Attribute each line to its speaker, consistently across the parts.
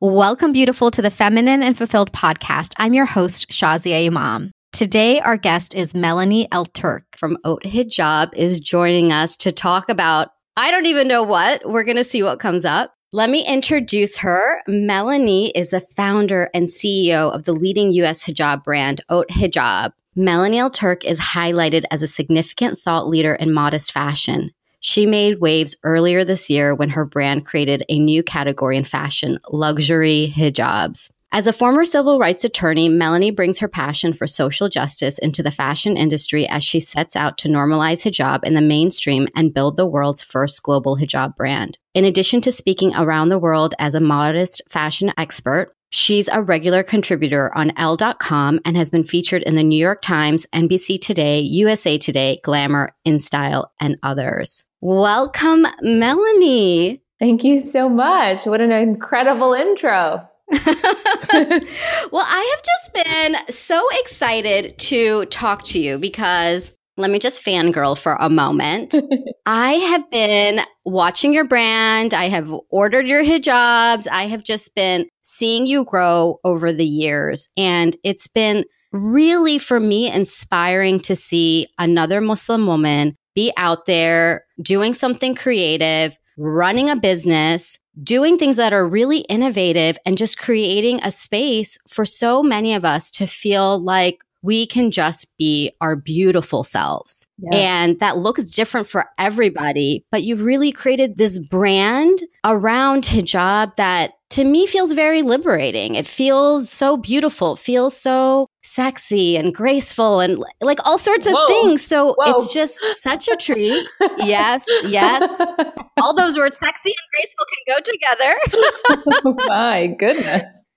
Speaker 1: Welcome, beautiful, to the Feminine and Fulfilled podcast. I'm your host, Shazia Imam. Today, our guest is Melanie Elturk from Haute Hijab is joining us to talk about, I don't even know what. We're going to see what comes up. Let me introduce her. Melanie is the founder and CEO of the leading US hijab brand, Haute Hijab. Melanie Elturk is highlighted as a significant thought leader in modest fashion. She made waves earlier this year when her brand created a new category in fashion luxury hijabs. As a former civil rights attorney, Melanie brings her passion for social justice into the fashion industry as she sets out to normalize hijab in the mainstream and build the world's first global hijab brand. In addition to speaking around the world as a modest fashion expert, She's a regular contributor on Elle.com and has been featured in the New York Times, NBC Today, USA Today, Glamour, InStyle, and others. Welcome, Melanie.
Speaker 2: Thank you so much. What an incredible intro.
Speaker 1: well, I have just been so excited to talk to you because let me just fangirl for a moment. I have been watching your brand. I have ordered your hijabs. I have just been seeing you grow over the years. And it's been really, for me, inspiring to see another Muslim woman be out there doing something creative, running a business, doing things that are really innovative and just creating a space for so many of us to feel like we can just be our beautiful selves. Yeah. And that looks different for everybody, but you've really created this brand around hijab that to me feels very liberating. It feels so beautiful. It feels so sexy and graceful and like all sorts of Whoa. things. So Whoa. it's just such a treat. yes, yes. All those words, sexy and graceful, can
Speaker 2: go together. oh my goodness.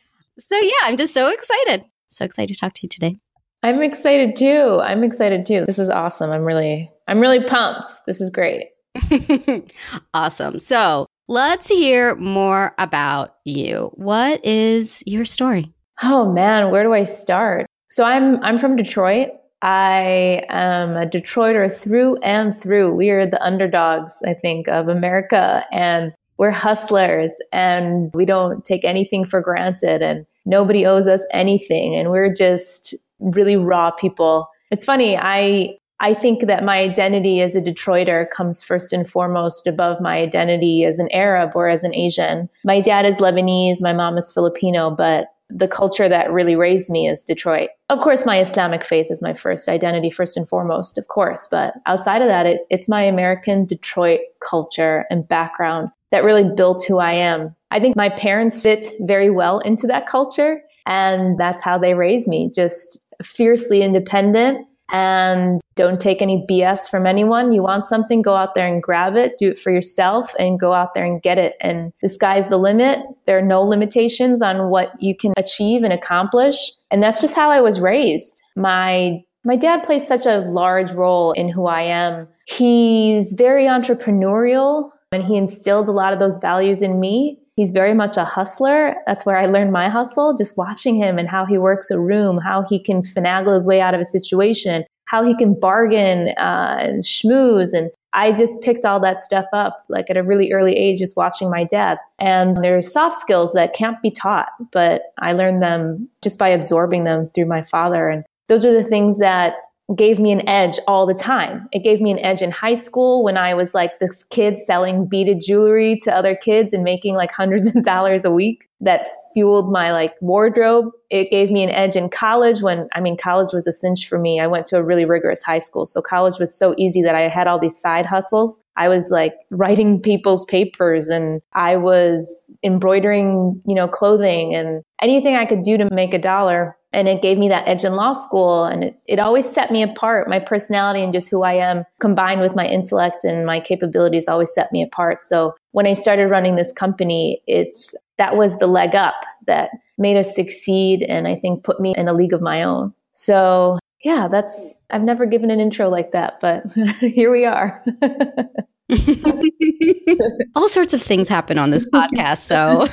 Speaker 1: so yeah, I'm just so excited. So excited to talk to you today.
Speaker 2: I'm excited too. I'm excited too. This is awesome. I'm really I'm really pumped. This is great.
Speaker 1: awesome. So let's hear more about you. What is your story?
Speaker 2: Oh man, where do I start? So I'm I'm from Detroit. I am a Detroiter through and through. We are the underdogs, I think, of America and we're hustlers and we don't take anything for granted and nobody owes us anything and we're just really raw people. It's funny, I I think that my identity as a Detroiter comes first and foremost above my identity as an Arab or as an Asian. My dad is Lebanese, my mom is Filipino, but the culture that really raised me is Detroit. Of course, my Islamic faith is my first identity, first and foremost, of course. But outside of that, it, it's my American Detroit culture and background that really built who I am. I think my parents fit very well into that culture. And that's how they raised me, just fiercely independent and don't take any BS from anyone. You want something, go out there and grab it, do it for yourself and go out there and get it. And the sky's the limit. There are no limitations on what you can achieve and accomplish. And that's just how I was raised. My my dad plays such a large role in who I am. He's very entrepreneurial and he instilled a lot of those values in me. He's very much a hustler. That's where I learned my hustle, just watching him and how he works a room, how he can finagle his way out of a situation, how he can bargain uh, and schmooze. And I just picked all that stuff up, like at a really early age, just watching my dad. And there's soft skills that can't be taught, but I learned them just by absorbing them through my father. And those are the things that gave me an edge all the time. It gave me an edge in high school when I was like this kid selling beaded jewelry to other kids and making like hundreds of dollars a week that fueled my like wardrobe. It gave me an edge in college when I mean college was a cinch for me. I went to a really rigorous high school. So college was so easy that I had all these side hustles. I was like writing people's papers and I was embroidering, you know, clothing and anything I could do to make a dollar and it gave me that edge in law school and it, it always set me apart. My personality and just who i am combined with my intellect and my capabilities always set me apart. So when i started running this company it's that was the leg up that made us succeed and i think put me in a league of my own. So yeah that's i've never given an intro like that but here we are.
Speaker 1: All sorts of things happen on this podcast so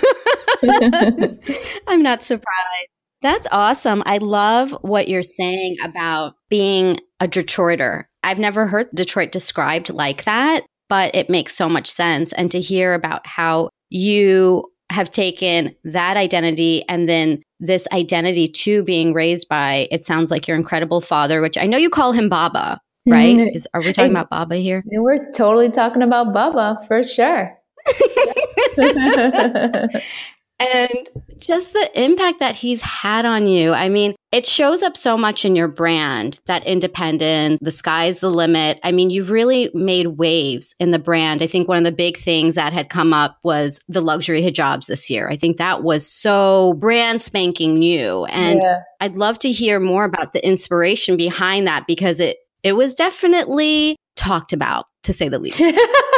Speaker 1: i'm not surprised that's awesome. I love what you're saying about being a Detroiter. I've never heard Detroit described like that. but it makes so much sense. And to hear about how you have taken that identity and then this identity to being raised by, it sounds like your incredible father, which I know you call him Baba, right? Mm-hmm. Is, are we talking I, about Baba here?
Speaker 2: We're totally talking about Baba for sure.
Speaker 1: and just the impact that he's had on you. I mean, it shows up so much in your brand that independent, the sky's the limit. I mean, you've really made waves in the brand. I think one of the big things that had come up was the luxury hijabs this year. I think that was so brand spanking new. And yeah. I'd love to hear more about the inspiration behind that because it it was definitely talked about to say the least.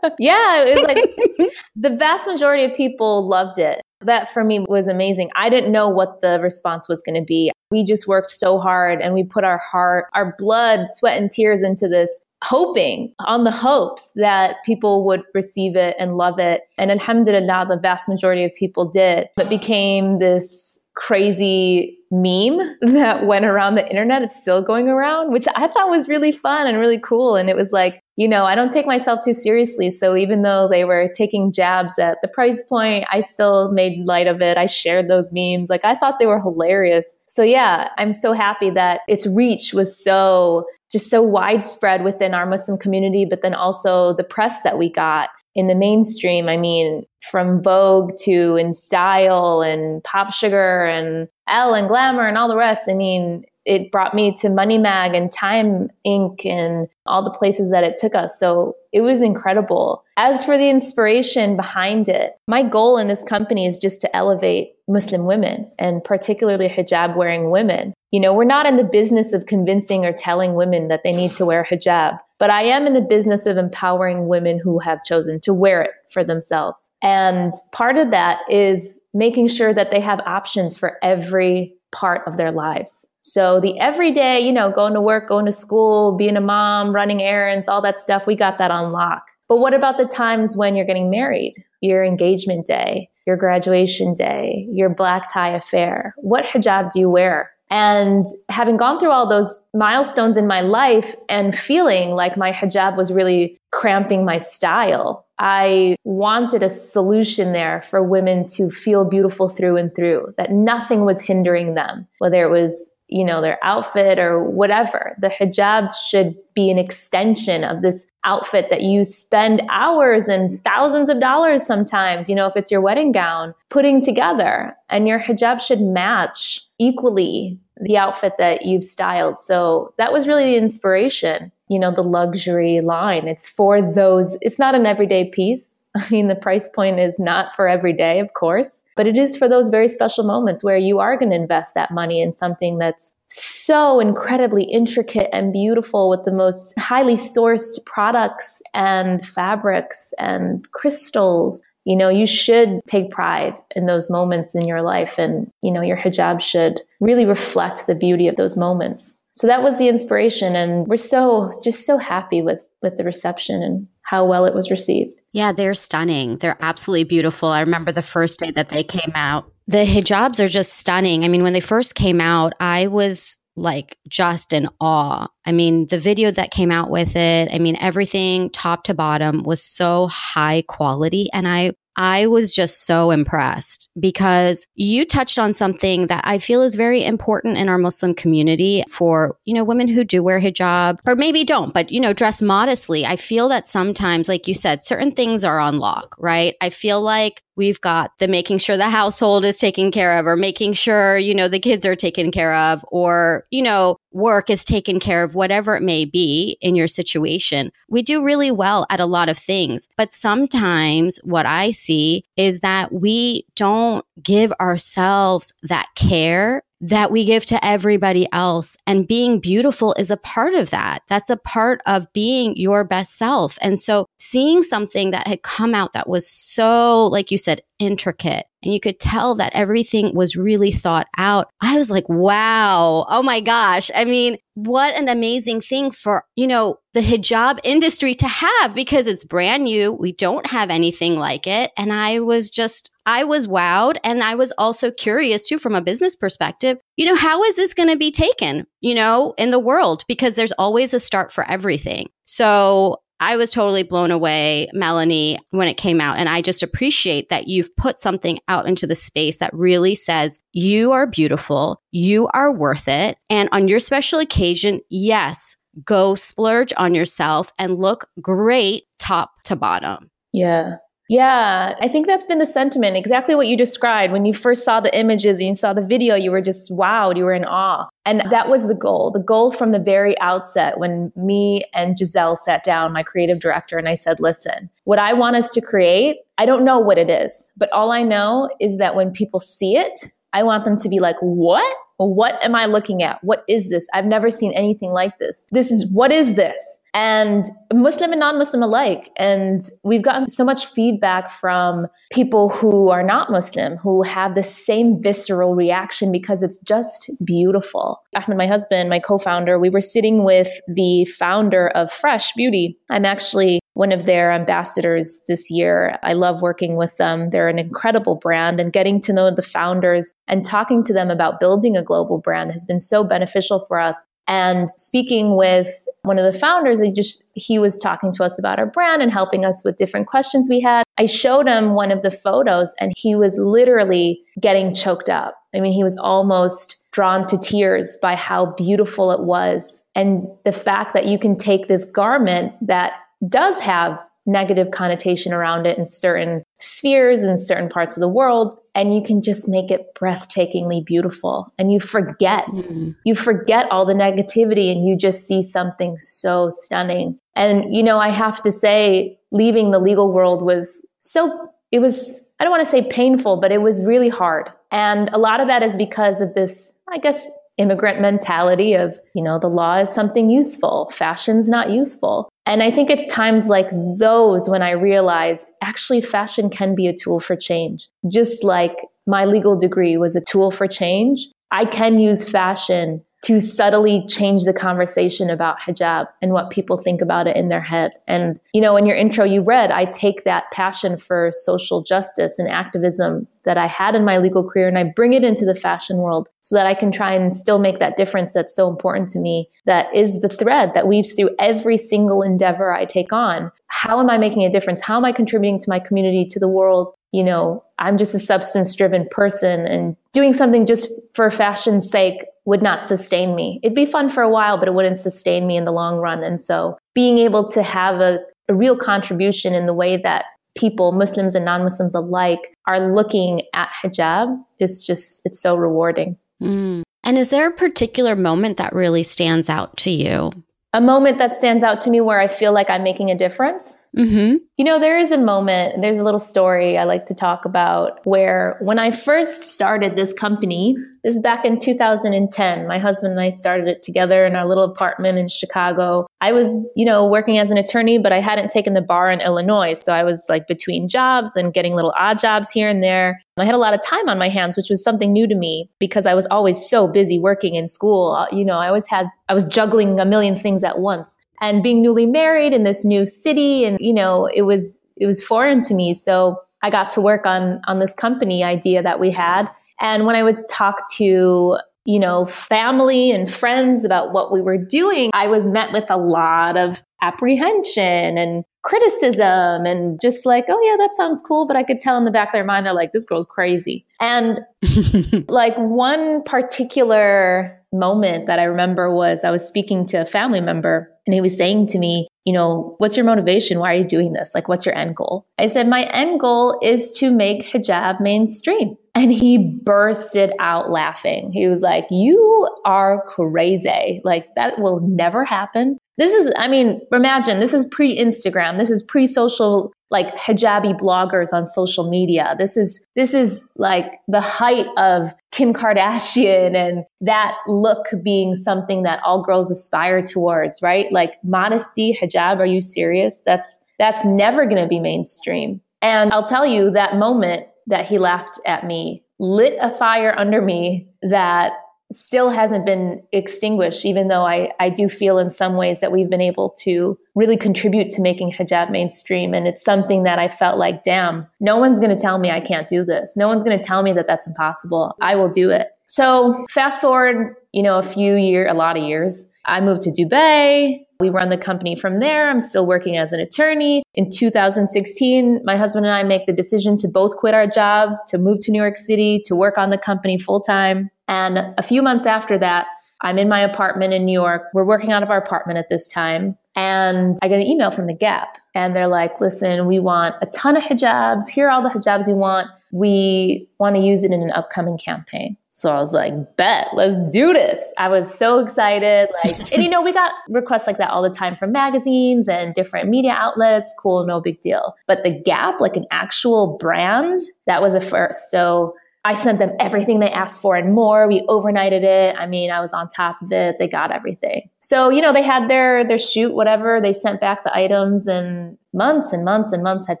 Speaker 2: yeah, it was like the vast majority of people loved it. That for me was amazing. I didn't know what the response was going to be. We just worked so hard and we put our heart, our blood, sweat, and tears into this, hoping on the hopes that people would receive it and love it. And alhamdulillah, the vast majority of people did. It became this crazy meme that went around the internet. It's still going around, which I thought was really fun and really cool. And it was like, you know, I don't take myself too seriously. So even though they were taking jabs at the price point, I still made light of it. I shared those memes. Like I thought they were hilarious. So yeah, I'm so happy that its reach was so just so widespread within our Muslim community, but then also the press that we got in the mainstream. I mean, from Vogue to In Style and Pop Sugar and Elle and Glamour and all the rest. I mean, it brought me to Money Mag and Time Inc. and all the places that it took us. So it was incredible. As for the inspiration behind it, my goal in this company is just to elevate Muslim women and particularly hijab wearing women. You know, we're not in the business of convincing or telling women that they need to wear hijab, but I am in the business of empowering women who have chosen to wear it for themselves. And part of that is making sure that they have options for every part of their lives. So the everyday, you know, going to work, going to school, being a mom, running errands, all that stuff, we got that on lock. But what about the times when you're getting married, your engagement day, your graduation day, your black tie affair? What hijab do you wear? And having gone through all those milestones in my life and feeling like my hijab was really cramping my style, I wanted a solution there for women to feel beautiful through and through, that nothing was hindering them, whether it was you know, their outfit or whatever. The hijab should be an extension of this outfit that you spend hours and thousands of dollars sometimes, you know, if it's your wedding gown, putting together. And your hijab should match equally the outfit that you've styled. So that was really the inspiration, you know, the luxury line. It's for those, it's not an everyday piece. I mean, the price point is not for every day, of course, but it is for those very special moments where you are going to invest that money in something that's so incredibly intricate and beautiful with the most highly sourced products and fabrics and crystals. You know, you should take pride in those moments in your life, and, you know, your hijab should really reflect the beauty of those moments. So that was the inspiration, and we're so just so happy with with the reception and how well it was received.
Speaker 1: Yeah, they're stunning. They're absolutely beautiful. I remember the first day that they came out. The hijabs are just stunning. I mean, when they first came out, I was like just in awe. I mean, the video that came out with it, I mean, everything top to bottom was so high quality. And I I was just so impressed because you touched on something that I feel is very important in our Muslim community for, you know, women who do wear hijab or maybe don't, but, you know, dress modestly. I feel that sometimes, like you said, certain things are on lock, right? I feel like we've got the making sure the household is taken care of or making sure, you know, the kids are taken care of or, you know, work is taken care of, whatever it may be in your situation. We do really well at a lot of things. But sometimes what I see is that we don't give ourselves that care that we give to everybody else. And being beautiful is a part of that. That's a part of being your best self. And so seeing something that had come out that was so, like you said, intricate and you could tell that everything was really thought out. I was like, wow. Oh my gosh. I mean, what an amazing thing for, you know, the hijab industry to have because it's brand new. We don't have anything like it. And I was just, I was wowed. And I was also curious too, from a business perspective, you know, how is this going to be taken, you know, in the world? Because there's always a start for everything. So I was totally blown away, Melanie, when it came out. And I just appreciate that you've put something out into the space that really says, you are beautiful, you are worth it. And on your special occasion, yes, go splurge on yourself and look great top to bottom.
Speaker 2: Yeah. Yeah, I think that's been the sentiment. Exactly what you described. When you first saw the images and you saw the video, you were just wowed, you were in awe. And that was the goal. The goal from the very outset when me and Giselle sat down, my creative director, and I said, listen, what I want us to create, I don't know what it is, but all I know is that when people see it, I want them to be like, what? What am I looking at? What is this? I've never seen anything like this. This is, what is this? And Muslim and non-Muslim alike. And we've gotten so much feedback from people who are not Muslim, who have the same visceral reaction because it's just beautiful. Ahmed, my husband, my co-founder, we were sitting with the founder of Fresh Beauty. I'm actually one of their ambassadors this year. I love working with them. They're an incredible brand and getting to know the founders and talking to them about building a global brand has been so beneficial for us. And speaking with one of the founders, he just he was talking to us about our brand and helping us with different questions we had. I showed him one of the photos and he was literally getting choked up. I mean, he was almost drawn to tears by how beautiful it was and the fact that you can take this garment that does have negative connotation around it in certain spheres in certain parts of the world and you can just make it breathtakingly beautiful. And you forget mm-hmm. you forget all the negativity and you just see something so stunning. And you know i have to say leaving the legal world was so it was i don't want to say painful but it was really hard. And a lot of that is because of this i guess immigrant mentality of, you know, the law is something useful, fashion's not useful. And I think it's times like those when I realize actually fashion can be a tool for change. Just like my legal degree was a tool for change, I can use fashion to subtly change the conversation about hijab and what people think about it in their head. And, you know, in your intro you read, I take that passion for social justice and activism that I had in my legal career and I bring it into the fashion world so that I can try and still make that difference that's so important to me. That is the thread that weaves through every single endeavor I take on. How am I making a difference? How am I contributing to my community, to the world? You know, I'm just a substance driven person and doing something just for fashion's sake would not sustain me. It'd be fun for a while, but it wouldn't sustain me in the long run. And so being able to have a, a real contribution in the way that people, Muslims and non Muslims alike, are looking at hijab is just, it's so rewarding.
Speaker 1: Mm. And is there a particular moment that really stands out to you?
Speaker 2: A moment that stands out to me where I feel like I'm making a difference? Mm-hmm. You know, there is a moment, there's a little story I like to talk about where when I first started this company, this is back in 2010, my husband and I started it together in our little apartment in Chicago. I was, you know, working as an attorney, but I hadn't taken the bar in Illinois. So I was like between jobs and getting little odd jobs here and there. I had a lot of time on my hands, which was something new to me because I was always so busy working in school. You know, I always had, I was juggling a million things at once and being newly married in this new city and you know it was it was foreign to me. So i got to work on on this company idea that we had. And when i would talk to you know family and friends about what we were doing i was met with a lot of apprehension and criticism and just like, oh yeah, that sounds cool. But I could tell in the back of their mind, they're like, this girl's crazy. And like one particular moment that I remember was I was speaking to a family member and he was saying to me, you know, what's your motivation? Why are you doing this? Like, what's your end goal? I said, my end goal is to make hijab mainstream. And he bursted out laughing. He was like, You are crazy. Like, that will never happen. This is, I mean, imagine this is pre Instagram. This is pre social, like hijabi bloggers on social media. This is, this is like the height of Kim Kardashian and that look being something that all girls aspire towards, right? Like modesty, hijab. Are you serious? That's, that's never going to be mainstream. And I'll tell you that moment that he laughed at me lit a fire under me that still hasn't been extinguished, even though I, I do feel in some ways that we've been able to really contribute to making hijab mainstream. And it's something that I felt like, damn, no one's going to tell me I can't do this. No one's going to tell me that that's impossible. I will do it. So fast forward, you know, a few year, a lot of years, I moved to Dubai. We run the company from there. I'm still working as an attorney. In 2016, my husband and I make the decision to both quit our jobs, to move to New York City, to work on the company full time. And a few months after that, I'm in my apartment in New York. We're working out of our apartment at this time. And I get an email from The Gap. And they're like, listen, we want a ton of hijabs. Here are all the hijabs we want. We want to use it in an upcoming campaign. So I was like, bet, let's do this. I was so excited. Like, and you know, we got requests like that all the time from magazines and different media outlets. Cool, no big deal. But The Gap, like an actual brand, that was a first. So I sent them everything they asked for and more. We overnighted it. I mean, I was on top of it. They got everything. So, you know, they had their their shoot, whatever. They sent back the items and months and months and months had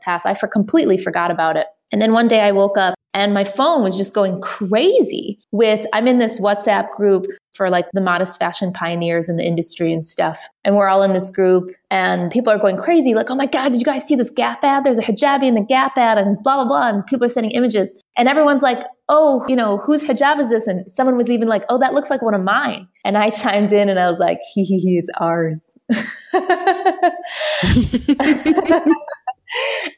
Speaker 2: passed. I for completely forgot about it. And then one day I woke up and my phone was just going crazy with, I'm in this WhatsApp group for like the modest fashion pioneers in the industry and stuff. And we're all in this group and people are going crazy. Like, oh my God, did you guys see this Gap ad? There's a hijabi in the Gap ad and blah, blah, blah. And people are sending images. And everyone's like, oh, you know, whose hijab is this? And someone was even like, oh, that looks like one of mine. And I chimed in and I was like, hee hee hee, it's ours.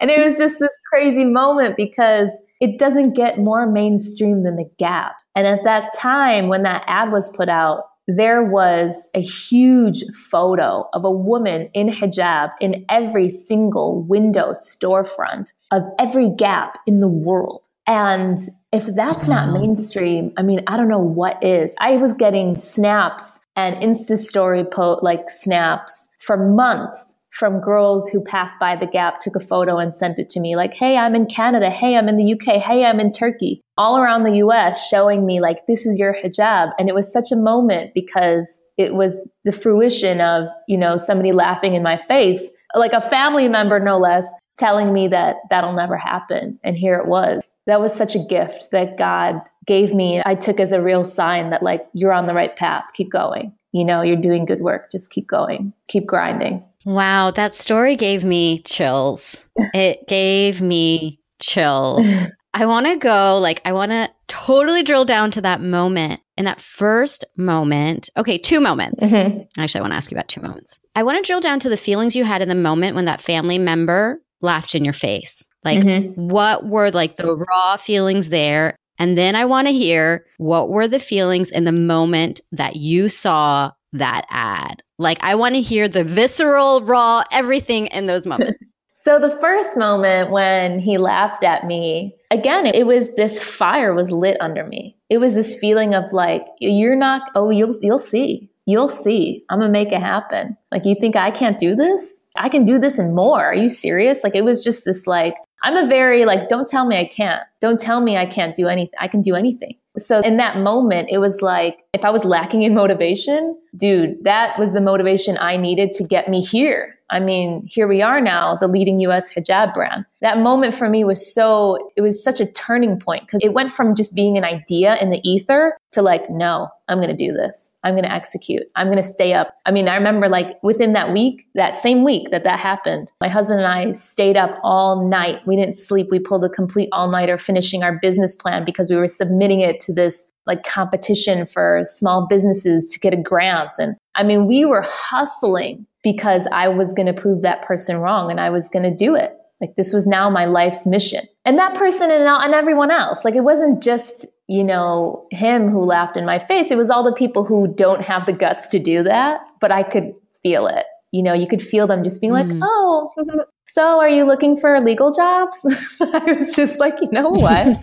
Speaker 2: and it was just this crazy moment because it doesn't get more mainstream than the gap. And at that time, when that ad was put out, there was a huge photo of a woman in hijab in every single window storefront of every gap in the world. And if that's not mm-hmm. mainstream, I mean, I don't know what is. I was getting snaps and Insta story po- like snaps for months from girls who passed by the gap, took a photo and sent it to me like, Hey, I'm in Canada. Hey, I'm in the UK. Hey, I'm in Turkey, all around the US showing me like, this is your hijab. And it was such a moment because it was the fruition of, you know, somebody laughing in my face, like a family member, no less, telling me that that'll never happen. And here it was. That was such a gift that God gave me. I took as a real sign that like, you're on the right path. Keep going. You know, you're doing good work. Just keep going. Keep grinding.
Speaker 1: Wow, that story gave me chills. It gave me chills. I want to go, like, I want to totally drill down to that moment. In that first moment, okay, two moments. Mm-hmm. Actually, I want to ask you about two moments. I want to drill down to the feelings you had in the moment when that family member laughed in your face. Like, mm-hmm. what were like the raw feelings there? And then I want to hear what were the feelings in the moment that you saw that ad? Like, I want to hear the visceral, raw, everything in those moments.
Speaker 2: so, the first moment when he laughed at me, again, it was this fire was lit under me. It was this feeling of like, you're not, oh, you'll, you'll see. You'll see. I'm going to make it happen. Like, you think I can't do this? I can do this and more. Are you serious? Like, it was just this like, I'm a very like, don't tell me I can't. Don't tell me I can't do anything. I can do anything. So in that moment, it was like, if I was lacking in motivation, dude, that was the motivation I needed to get me here. I mean, here we are now, the leading US hijab brand. That moment for me was so, it was such a turning point because it went from just being an idea in the ether to like, no, I'm going to do this. I'm going to execute. I'm going to stay up. I mean, I remember like within that week, that same week that that happened, my husband and I stayed up all night. We didn't sleep. We pulled a complete all nighter finishing our business plan because we were submitting it to this like competition for small businesses to get a grant. And I mean, we were hustling because I was going to prove that person wrong and I was going to do it. Like this was now my life's mission. And that person and, and everyone else, like it wasn't just, you know, him who laughed in my face. It was all the people who don't have the guts to do that, but I could feel it. You know, you could feel them just being like, mm. oh, so are you looking for legal jobs? I was just like, you know what?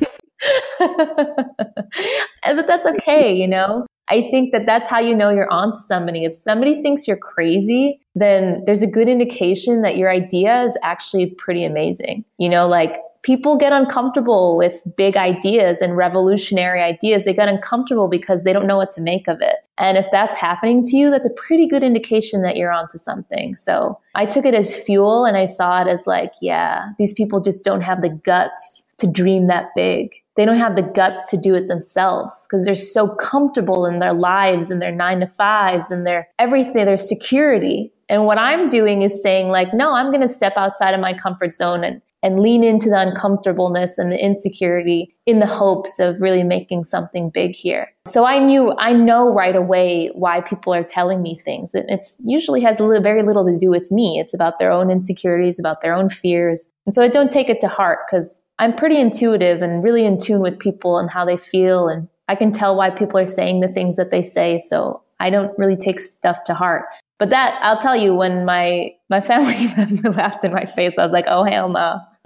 Speaker 2: but that's okay, you know? I think that that's how you know you're on to somebody. If somebody thinks you're crazy, then there's a good indication that your idea is actually pretty amazing. You know, like people get uncomfortable with big ideas and revolutionary ideas. They get uncomfortable because they don't know what to make of it. And if that's happening to you, that's a pretty good indication that you're onto something. So I took it as fuel and I saw it as like, yeah, these people just don't have the guts to dream that big they don't have the guts to do it themselves because they're so comfortable in their lives and their nine to fives and their everything, their security. And what I'm doing is saying like, no, I'm going to step outside of my comfort zone and and lean into the uncomfortableness and the insecurity in the hopes of really making something big here. So I knew, I know right away why people are telling me things. And it's usually has little, very little to do with me. It's about their own insecurities, about their own fears. And so I don't take it to heart because I'm pretty intuitive and really in tune with people and how they feel. And I can tell why people are saying the things that they say. So I don't really take stuff to heart. But that I'll tell you, when my my family member laughed in my face, I was like, "Oh hell no!"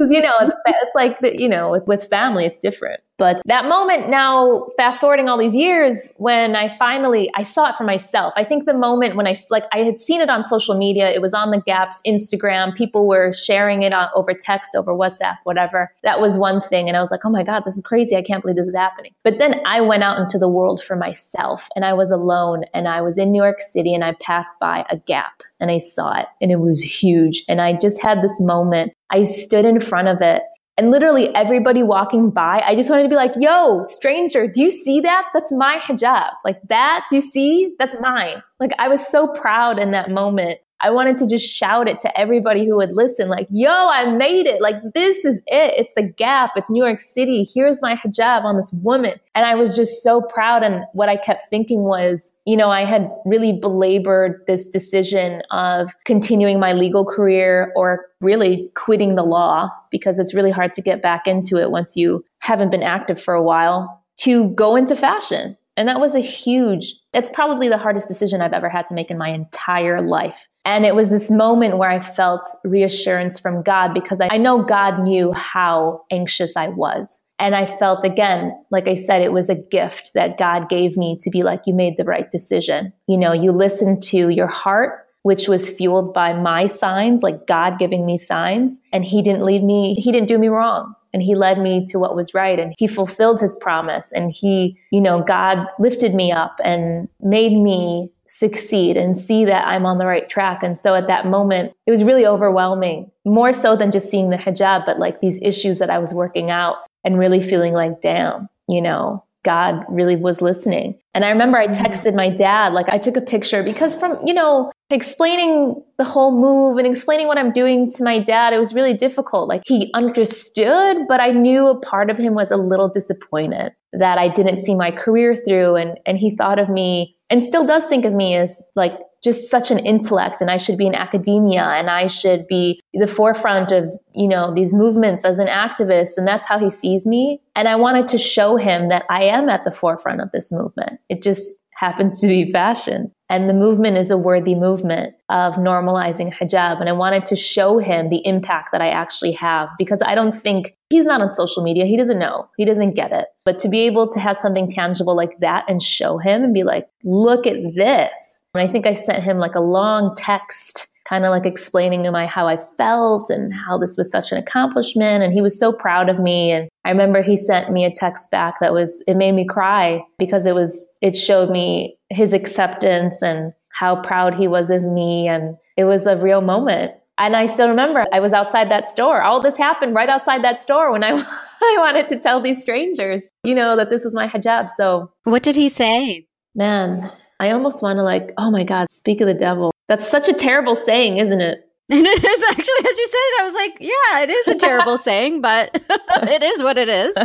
Speaker 2: Because you know, it's like you know, with, with family, it's different. But that moment now, fast forwarding all these years, when I finally I saw it for myself. I think the moment when I like I had seen it on social media, it was on the Gap's Instagram. People were sharing it on, over text, over WhatsApp, whatever. That was one thing, and I was like, oh my god, this is crazy! I can't believe this is happening. But then I went out into the world for myself, and I was alone, and I was in New York City, and I passed by a Gap, and I saw it, and it was huge, and I just had this moment. I stood in front of it and literally everybody walking by, I just wanted to be like, yo, stranger, do you see that? That's my hijab. Like that, do you see? That's mine. Like I was so proud in that moment I wanted to just shout it to everybody who would listen, like, yo, I made it. Like, this is it. It's the gap. It's New York City. Here's my hijab on this woman. And I was just so proud. And what I kept thinking was, you know, I had really belabored this decision of continuing my legal career or really quitting the law because it's really hard to get back into it once you haven't been active for a while to go into fashion. And that was a huge, it's probably the hardest decision I've ever had to make in my entire life. And it was this moment where I felt reassurance from God because I, I know God knew how anxious I was. And I felt again, like I said, it was a gift that God gave me to be like, you made the right decision. You know, you listened to your heart, which was fueled by my signs, like God giving me signs. And He didn't lead me, He didn't do me wrong. And He led me to what was right. And He fulfilled His promise. And He, you know, God lifted me up and made me succeed and see that I'm on the right track. And so at that moment, it was really overwhelming, more so than just seeing the hijab, but like these issues that I was working out and really feeling like, damn, you know, God really was listening. And I remember I mm-hmm. texted my dad, like I took a picture because from, you know, explaining the whole move and explaining what I'm doing to my dad, it was really difficult. Like he understood, but I knew a part of him was a little disappointed that I didn't see my career through. And, and he thought of me and still does think of me as like just such an intellect and I should be in academia and I should be the forefront of, you know, these movements as an activist. And that's how he sees me. And I wanted to show him that I am at the forefront of this movement. It just happens to be fashion. And the movement is a worthy movement of normalizing hijab. And I wanted to show him the impact that I actually have because I don't think he's not on social media. He doesn't know. He doesn't get it. But to be able to have something tangible like that and show him and be like, look at this. And I think I sent him like a long text kind of like explaining to my how I felt and how this was such an accomplishment. And he was so proud of me. And I remember he sent me a text back that was, it made me cry because it was, it showed me his acceptance and how proud he was of me. And it was a real moment. And I still remember I was outside that store. All this happened right outside that store when I, I wanted to tell these strangers, you know, that this was my hijab. So,
Speaker 1: what did he say?
Speaker 2: Man, I almost want to like, oh my God, speak of the devil. That's such a terrible saying, isn't it?
Speaker 1: And it is actually, as you said it, I was like, yeah, it is a terrible saying, but it is what it is.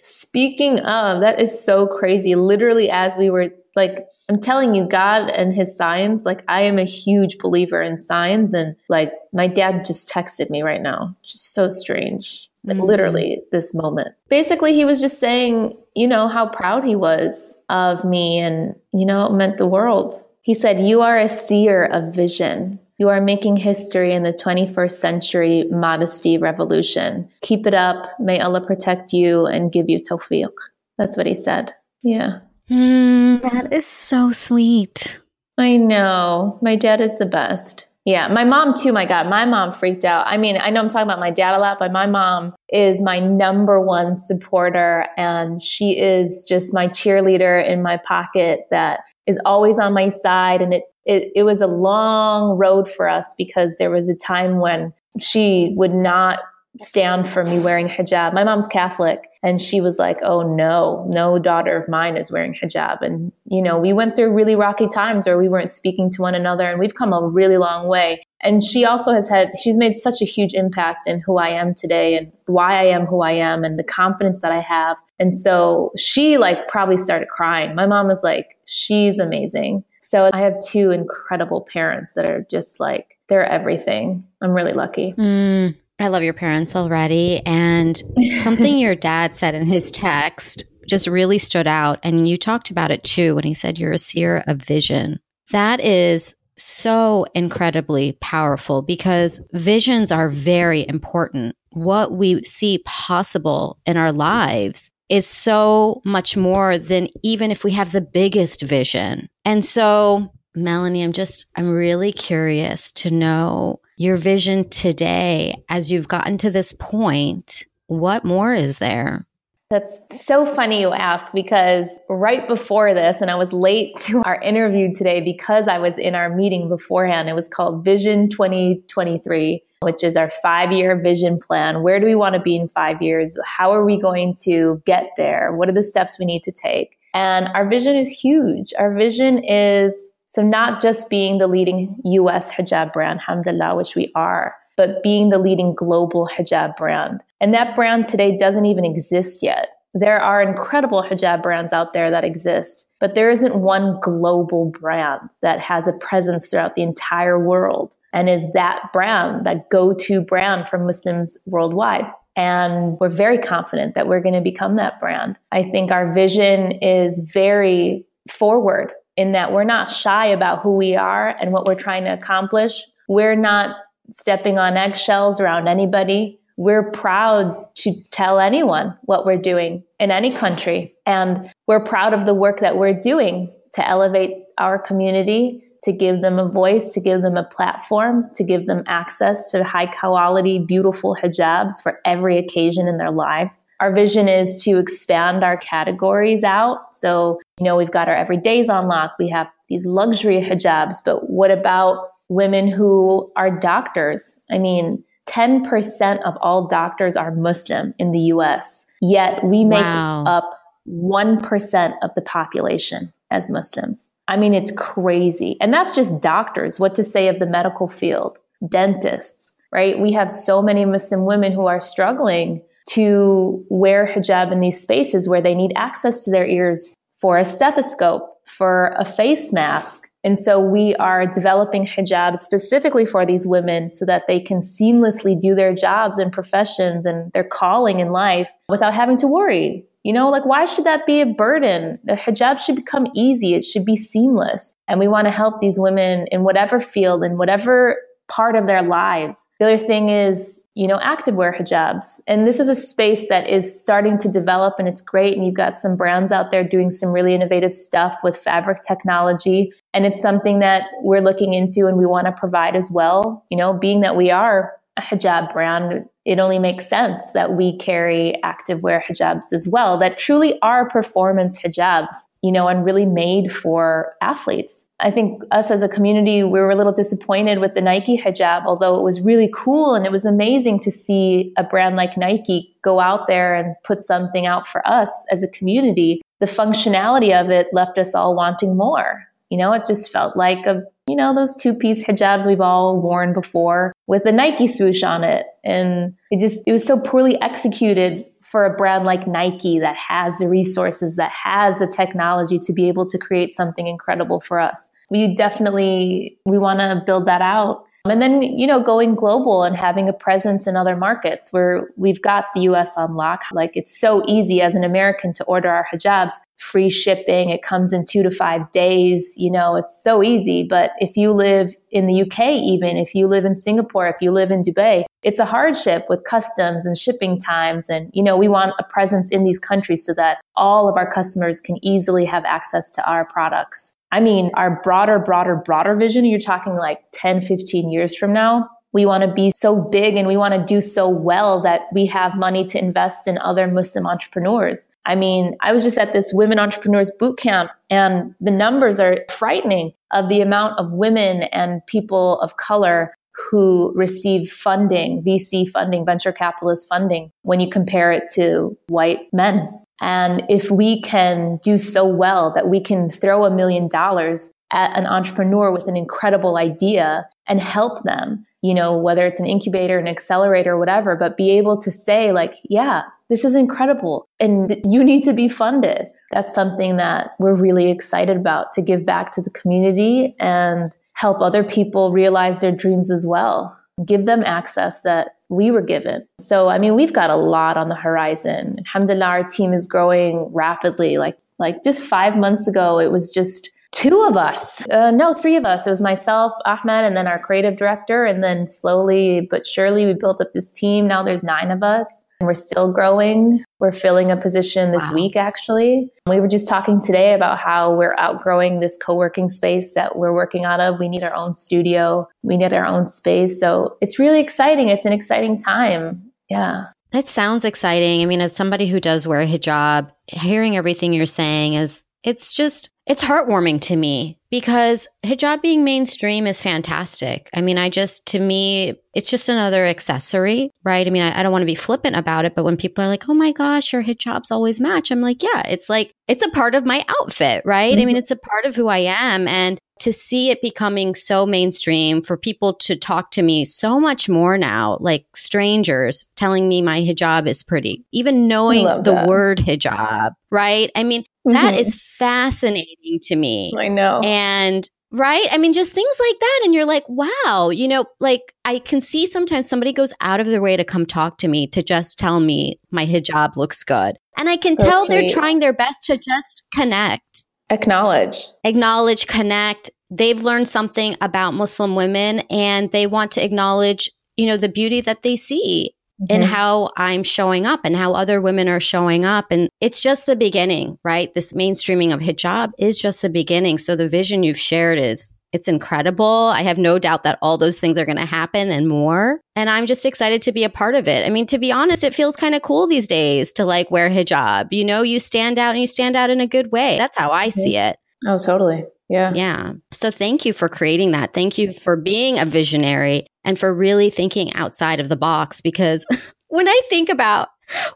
Speaker 2: Speaking of, that is so crazy. Literally, as we were like, I'm telling you, God and his signs, like, I am a huge believer in signs. And like, my dad just texted me right now. Just so strange. Like, mm-hmm. literally, this moment. Basically, he was just saying, you know, how proud he was of me and, you know, it meant the world. He said, You are a seer of vision. You are making history in the 21st century modesty revolution. Keep it up. May Allah protect you and give you tawfiq. That's what he said. Yeah.
Speaker 1: Mm, that is so sweet.
Speaker 2: I know. My dad is the best. Yeah, my mom too. My God, my mom freaked out. I mean, I know I'm talking about my dad a lot, but my mom is my number one supporter and she is just my cheerleader in my pocket that is always on my side. And it, it, it was a long road for us because there was a time when she would not stand for me wearing hijab. My mom's Catholic and she was like, "Oh no, no daughter of mine is wearing hijab." And you know, we went through really rocky times where we weren't speaking to one another and we've come a really long way. And she also has had, she's made such a huge impact in who I am today and why I am who I am and the confidence that I have. And so she like probably started crying. My mom was like, she's amazing. So I have two incredible parents that are just like, they're everything. I'm really lucky.
Speaker 1: Mm, I love your parents already. And something your dad said in his text just really stood out. And you talked about it too when he said you're a seer of vision. That is so incredibly powerful because visions are very important. What we see possible in our lives is so much more than even if we have the biggest vision. And so, Melanie, I'm just, I'm really curious to know your vision today as you've gotten to this point. What more is there?
Speaker 2: That's so funny you ask because right before this, and I was late to our interview today because I was in our meeting beforehand. It was called Vision 2023, which is our five year vision plan. Where do we want to be in five years? How are we going to get there? What are the steps we need to take? And our vision is huge. Our vision is so not just being the leading US hijab brand, alhamdulillah, which we are, but being the leading global hijab brand. And that brand today doesn't even exist yet. There are incredible hijab brands out there that exist, but there isn't one global brand that has a presence throughout the entire world and is that brand, that go to brand for Muslims worldwide. And we're very confident that we're going to become that brand. I think our vision is very forward in that we're not shy about who we are and what we're trying to accomplish. We're not stepping on eggshells around anybody. We're proud to tell anyone what we're doing in any country. And we're proud of the work that we're doing to elevate our community, to give them a voice, to give them a platform, to give them access to high quality, beautiful hijabs for every occasion in their lives. Our vision is to expand our categories out. So, you know, we've got our everydays on lock. We have these luxury hijabs, but what about women who are doctors. I mean, 10% of all doctors are Muslim in the US, yet we make wow. up 1% of the population as Muslims. I mean, it's crazy. And that's just doctors. What to say of the medical field, dentists, right? We have so many Muslim women who are struggling to wear hijab in these spaces where they need access to their ears for a stethoscope, for a face mask, and so we are developing hijabs specifically for these women so that they can seamlessly do their jobs and professions and their calling in life without having to worry. You know, like why should that be a burden? The hijab should become easy. It should be seamless. And we want to help these women in whatever field, in whatever part of their lives. The other thing is you know, activewear hijabs. And this is a space that is starting to develop and it's great. And you've got some brands out there doing some really innovative stuff with fabric technology. And it's something that we're looking into and we want to provide as well. You know, being that we are a hijab brand, it only makes sense that we carry active wear hijabs as well that truly are performance hijabs, you know, and really made for athletes. I think us as a community, we were a little disappointed with the Nike hijab, although it was really cool and it was amazing to see a brand like Nike go out there and put something out for us as a community. The functionality of it left us all wanting more. You know, it just felt like a, you know, those two piece hijabs we've all worn before with the Nike swoosh on it. And it just, it was so poorly executed for a brand like Nike that has the resources, that has the technology to be able to create something incredible for us. We definitely, we want to build that out and then, you know, going global and having a presence in other markets where we've got the US on lock. Like it's so easy as an American to order our hijabs, free shipping. It comes in two to five days. You know, it's so easy. But if you live in the UK, even if you live in Singapore, if you live in Dubai, it's a hardship with customs and shipping times. And, you know, we want a presence in these countries so that all of our customers can easily have access to our products. I mean, our broader, broader, broader vision, you're talking like 10, 15 years from now. We want to be so big and we want to do so well that we have money to invest in other Muslim entrepreneurs. I mean, I was just at this women entrepreneurs boot camp and the numbers are frightening of the amount of women and people of color who receive funding, VC funding, venture capitalist funding, when you compare it to white men and if we can do so well that we can throw a million dollars at an entrepreneur with an incredible idea and help them, you know, whether it's an incubator, an accelerator, whatever, but be able to say, like, yeah, this is incredible and you need to be funded. That's something that we're really excited about to give back to the community and help other people realize their dreams as well. Give them access that we were given. So, I mean, we've got a lot on the horizon. Alhamdulillah, our team is growing rapidly. Like, like just five months ago, it was just two of us. Uh, no, three of us. It was myself, Ahmed, and then our creative director. And then slowly but surely, we built up this team. Now there's nine of us. And we're still growing. We're filling a position this wow. week, actually. We were just talking today about how we're outgrowing this co working space that we're working out of. We need our own studio, we need our own space. So it's really exciting. It's an exciting time. Yeah.
Speaker 1: That sounds exciting. I mean, as somebody who does wear a hijab, hearing everything you're saying is it's just it's heartwarming to me because hijab being mainstream is fantastic. I mean, I just, to me, it's just another accessory, right? I mean, I, I, don't want to be flippant about it, but when people are like, oh my gosh, your hijabs always match, I'm like, yeah, it's like, it's a part of my outfit, right? Mm-hmm. I mean, it's a part of who I am. And to see it becoming so mainstream for people to talk to me so much more now, like strangers telling me my hijab is pretty, even knowing the that. word hijab, right? I mean, Mm-hmm. That is fascinating to me.
Speaker 2: I know.
Speaker 1: And right? I mean, just things like that. And you're like, wow, you know, like I can see sometimes somebody goes out of their way to come talk to me to just tell me my hijab looks good. And I can so tell sweet. they're trying their best to just connect.
Speaker 2: Acknowledge.
Speaker 1: Acknowledge, connect. They've learned something about Muslim women and they want to acknowledge, you know, the beauty that they see mm-hmm. in how I'm showing up and how other women are showing up. And it's just the beginning, right? This mainstreaming of hijab is just the beginning. So the vision you've shared is it's incredible. I have no doubt that all those things are going to happen and more. And I'm just excited to be a part of it. I mean, to be honest, it feels kind of cool these days to like wear hijab. You know, you stand out and you stand out in a good way. That's how I mm-hmm. see it.
Speaker 2: Oh, totally. Yeah.
Speaker 1: Yeah. So thank you for creating that. Thank you for being a visionary and for really thinking outside of the box because when I think about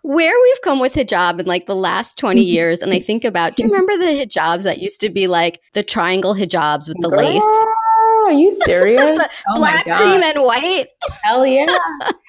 Speaker 1: where we've come with hijab in like the last 20 mm-hmm. years, and I think about, do you remember the hijabs that used to be like the triangle hijabs with the Girl, lace?
Speaker 2: Are you serious?
Speaker 1: oh Black cream and white.
Speaker 2: Hell yeah.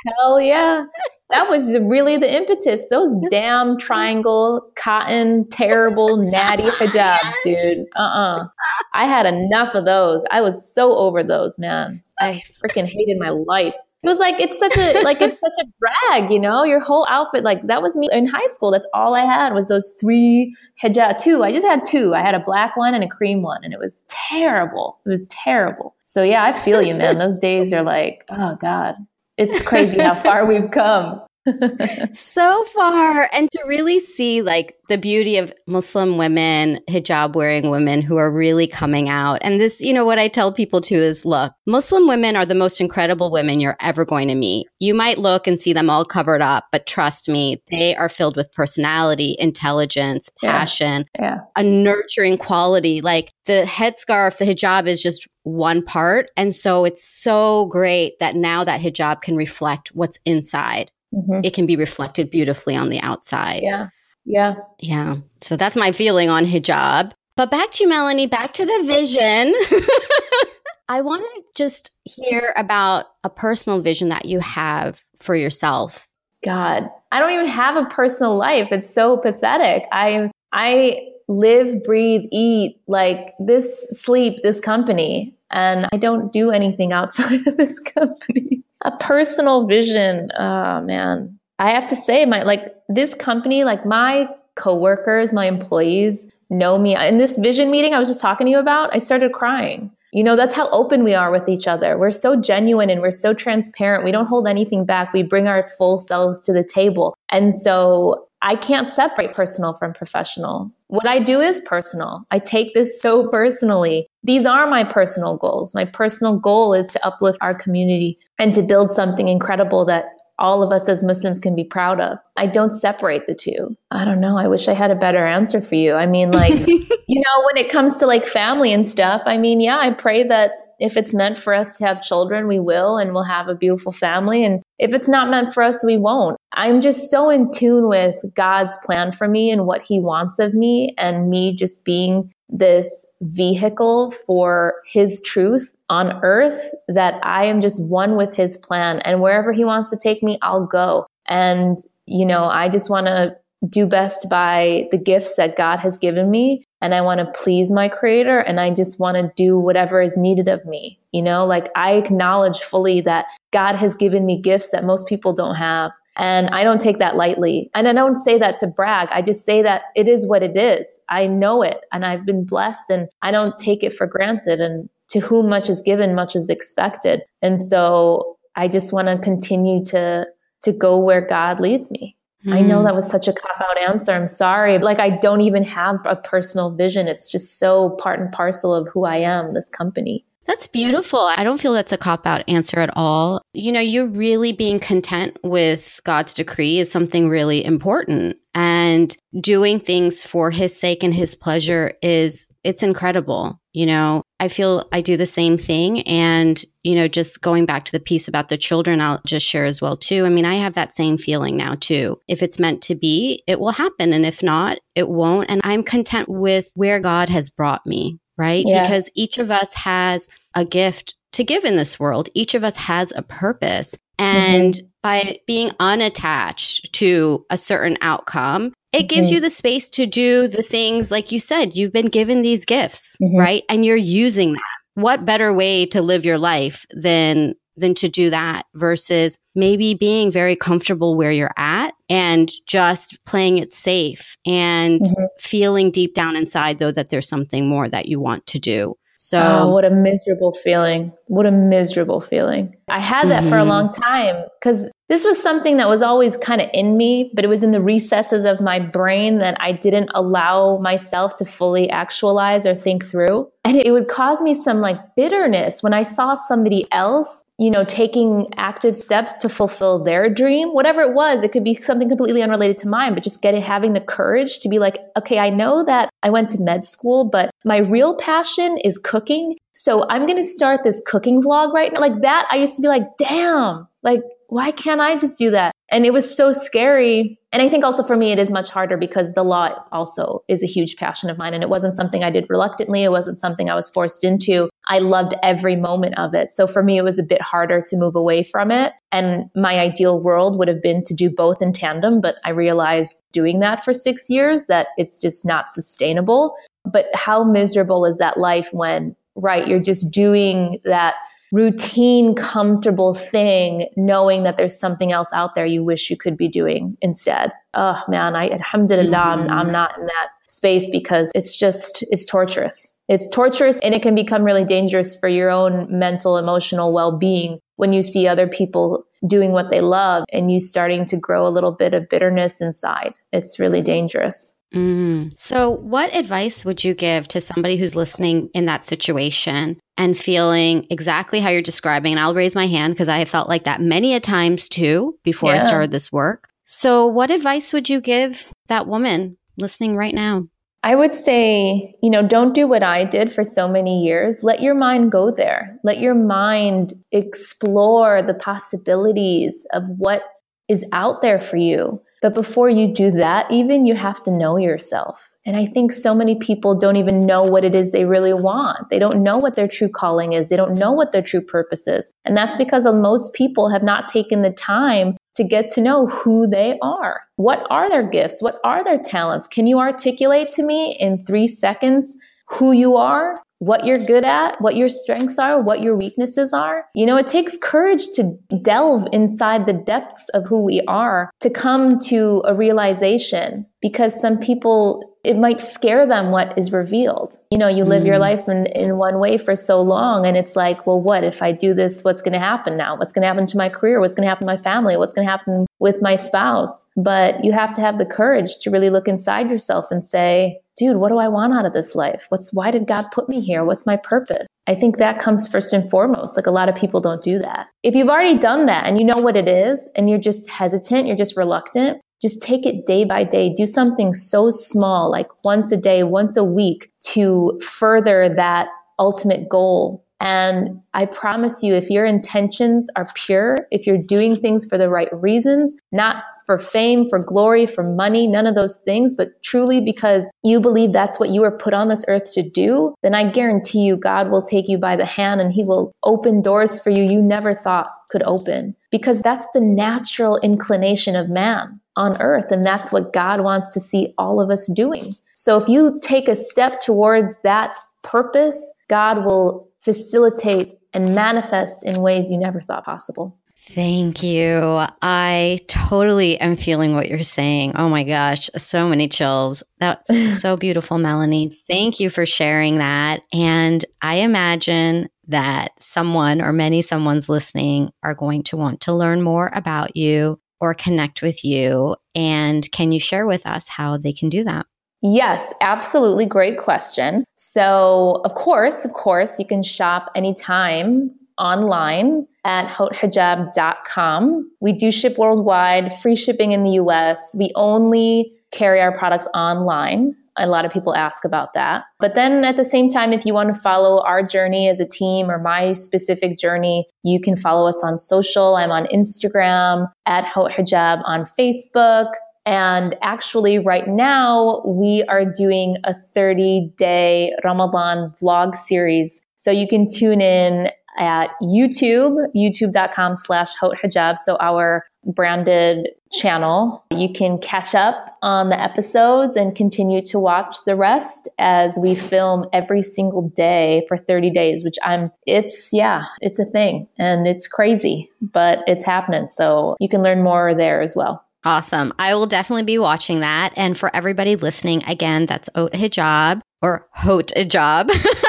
Speaker 2: Hell yeah that was really the impetus. Those damn triangle, cotton, terrible, natty hijabs, dude. Uh uh-uh. uh I had enough of those. I was so over those, man. I freaking hated my life. It was like it's such a like it's such a drag, you know. Your whole outfit, like that was me in high school. That's all I had was those three hijab. Two, I just had two. I had a black one and a cream one, and it was terrible. It was terrible. So yeah, I feel you, man. Those days are like, oh god, it's crazy how far we've come.
Speaker 1: so far and to really see like the beauty of muslim women hijab wearing women who are really coming out. And this you know what i tell people too is look muslim women are the most incredible women you're ever going to meet. You might look and see them all covered up but trust me they are filled with personality intelligence passion
Speaker 2: yeah. Yeah.
Speaker 1: a nurturing quality. Like the headscarf the hijab is just one part. And so it's so great that now that hijab can reflect what's inside mm-hmm. it can be reflected beautifully on the outside.
Speaker 2: Yeah. Yeah.
Speaker 1: Yeah. So that's my feeling on hijab. But back to you, Melanie, back to the vision. I want to just hear about a personal vision that you have for yourself.
Speaker 2: God, I don't even have a personal life. It's so pathetic. I I live, breathe, eat like this, sleep, this company, and I don't do anything outside of this company a personal vision. Oh man. I have to say my like this company, like my coworkers, my employees know me. In this vision meeting I was just talking to you about, I started crying. You know, that's how open we are with each other. We're so genuine and we're so transparent. We don't hold anything back. We bring our full selves to the table. And so I can't separate personal from professional. What I do is personal. I take this so personally. These are my personal goals. My personal goal is to uplift our community and to build something incredible that all of us as Muslims can be proud of. I don't separate the two. I don't know. I wish I had a better answer for you. I mean, like, you know, when it comes to like family and stuff, I mean, yeah, I pray that if it's meant for us to have children, we will, and we'll have a beautiful family. And if it's not meant for us, we won't. I'm just so in tune with God's plan for me and what He wants of me, and me just being this vehicle for his truth on earth that I am just one with his plan and wherever he wants to take me, I'll go. And, you know, I just want to do best by the gifts that God has given me. And I want to please my creator and I just want to do whatever is needed of me. You know, like I acknowledge fully that God has given me gifts that most people don't have. And I don't take that lightly. And I don't say that to brag. I just say that it is what it is. I know it and I've been blessed and I don't take it for granted. And to whom much is given, much is expected. And so I just want to continue to, to go where God leads me. Mm. I know hmm. that was such a cop out answer. I'm sorry. Like I don't even have a personal vision. It's just so part and parcel of who I am, this company.
Speaker 1: That's beautiful. I don't feel that's a cop out answer at all. You know, you're really being content with God's decree is something really important. And doing things for his sake and his pleasure is, it's incredible. You know, I feel I do the same thing. And, you know, just going back to the piece about the children, I'll just share as well, too. I mean, I have that same feeling now, too. If it's meant to be, it will happen. And if not, it won't. And I'm content with where God has brought me right? Yeah. Because each of us has a gift to give in this world. Each of us has a purpose. And mm-hmm. by being unattached to a certain outcome, it mm-hmm. gives you the space to do the things like you said, you've been given these gifts, mm-hmm. right? And you're using that. What better way to live your life than than to do that versus maybe being very comfortable where you're at and just playing it safe and mm-hmm. feeling deep down inside though that there's something more that you want to do. So
Speaker 2: oh, what a miserable feeling. What a miserable feeling. I had that mm-hmm. for a mm-hmm. long time cuz this was something that was always kind of in me, but it was in the recesses of my brain that I didn't allow myself to fully actualize or think through. And it would cause me some like bitterness when I saw somebody else, you know, taking active steps to fulfill their dream, whatever it was. It could be something completely unrelated to mine, but just getting, having the courage to be like, okay, I know that I went to med school, but my real passion is cooking. So I'm going to start this cooking vlog right now. Like that, I used to be like, damn, like why can't I just do that? And it was so scary. And I think also for me, it is much harder because the law also is a huge passion of mine. And it wasn't something I did reluctantly. It wasn't something I was forced into. I loved every moment of it. So for me, it was a bit harder to move away from it. And my ideal world would have been to do both in tandem. But I realized doing that for six years that it's just not sustainable. But how miserable is that life when, right, you're just doing that routine, comfortable thing, knowing that there's something else out there you wish you could be doing instead. Oh man, I, alhamdulillah, mm-hmm. I'm, I'm not in that space because it's just, it's torturous. It's torturous and it can become really dangerous for your own mental, emotional well being when you see other people doing what they love and you starting to grow a little bit of bitterness inside. It's really dangerous.
Speaker 1: Mm. So, what advice would you give to somebody who's listening in that situation and feeling exactly how you're describing? And I'll raise my hand because I have felt like that many a times too before yeah. I started this work. So, what advice would you give that woman listening right now?
Speaker 2: I would say, you know, don't do what I did for so many years. Let your mind go there. Let your mind explore the possibilities of what is out there for you. But before you do that, even you have to know yourself. And I think so many people don't even know what it is they really want. They don't know what their true calling is. They don't know what their true purpose is. And that's because most people have not taken the time to get to know who they are. What are their gifts? What are their talents? Can you articulate to me in three seconds who you are? What you're good at, what your strengths are, what your weaknesses are. You know, it takes courage to delve inside the depths of who we are to come to a realization because some people it might scare them what is revealed. You know, you live mm. your life in, in one way for so long, and it's like, well, what if I do this? What's going to happen now? What's going to happen to my career? What's going to happen to my family? What's going to happen with my spouse? But you have to have the courage to really look inside yourself and say, dude, what do I want out of this life? What's why did God put me here? What's my purpose? I think that comes first and foremost. Like a lot of people don't do that. If you've already done that and you know what it is and you're just hesitant, you're just reluctant, just take it day by day. Do something so small, like once a day, once a week to further that ultimate goal. And I promise you, if your intentions are pure, if you're doing things for the right reasons, not for fame, for glory, for money, none of those things, but truly because you believe that's what you were put on this earth to do, then I guarantee you God will take you by the hand and he will open doors for you you never thought could open. Because that's the natural inclination of man on earth. And that's what God wants to see all of us doing. So if you take a step towards that purpose, God will facilitate and manifest in ways you never thought possible.
Speaker 1: Thank you. I totally am feeling what you're saying. Oh my gosh, so many chills. That's so beautiful, Melanie. Thank you for sharing that. And I imagine that someone or many someone's listening are going to want to learn more about you or connect with you. And can you share with us how they can do that?
Speaker 2: Yes, absolutely. Great question. So, of course, of course, you can shop anytime online at hautehijab.com. We do ship worldwide, free shipping in the US. We only carry our products online. A lot of people ask about that. But then at the same time, if you want to follow our journey as a team or my specific journey, you can follow us on social. I'm on Instagram at Hot Hijab on Facebook. And actually, right now, we are doing a 30 day Ramadan vlog series. So you can tune in at YouTube, youtube.com slash hot hijab. So our branded channel. You can catch up on the episodes and continue to watch the rest as we film every single day for 30 days, which I'm, it's, yeah, it's a thing and it's crazy, but it's happening. So you can learn more there as well.
Speaker 1: Awesome. I will definitely be watching that. And for everybody listening, again, that's Oat Hijab or Haute Hijab.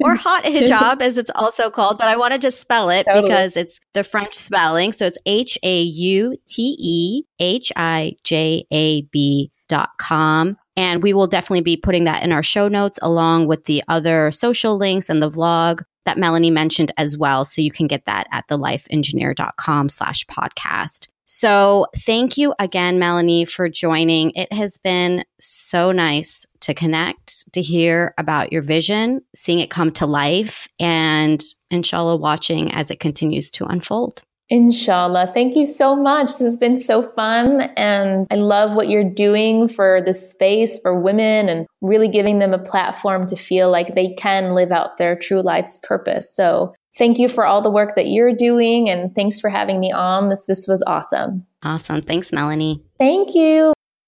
Speaker 1: or hot hijab as it's also called, but I want to just spell it totally. because it's the French spelling. So it's H A U T E H I J A B dot com. And we will definitely be putting that in our show notes along with the other social links and the vlog that Melanie mentioned as well. So you can get that at thelifeengineer.com slash podcast. So thank you again, Melanie, for joining. It has been so nice to connect, to hear about your vision, seeing it come to life, and inshallah, watching as it continues to unfold.
Speaker 2: Inshallah. Thank you so much. This has been so fun. And I love what you're doing for the space for women and really giving them a platform to feel like they can live out their true life's purpose. So thank you for all the work that you're doing and thanks for having me on. This this was awesome.
Speaker 1: Awesome. Thanks, Melanie.
Speaker 2: Thank you.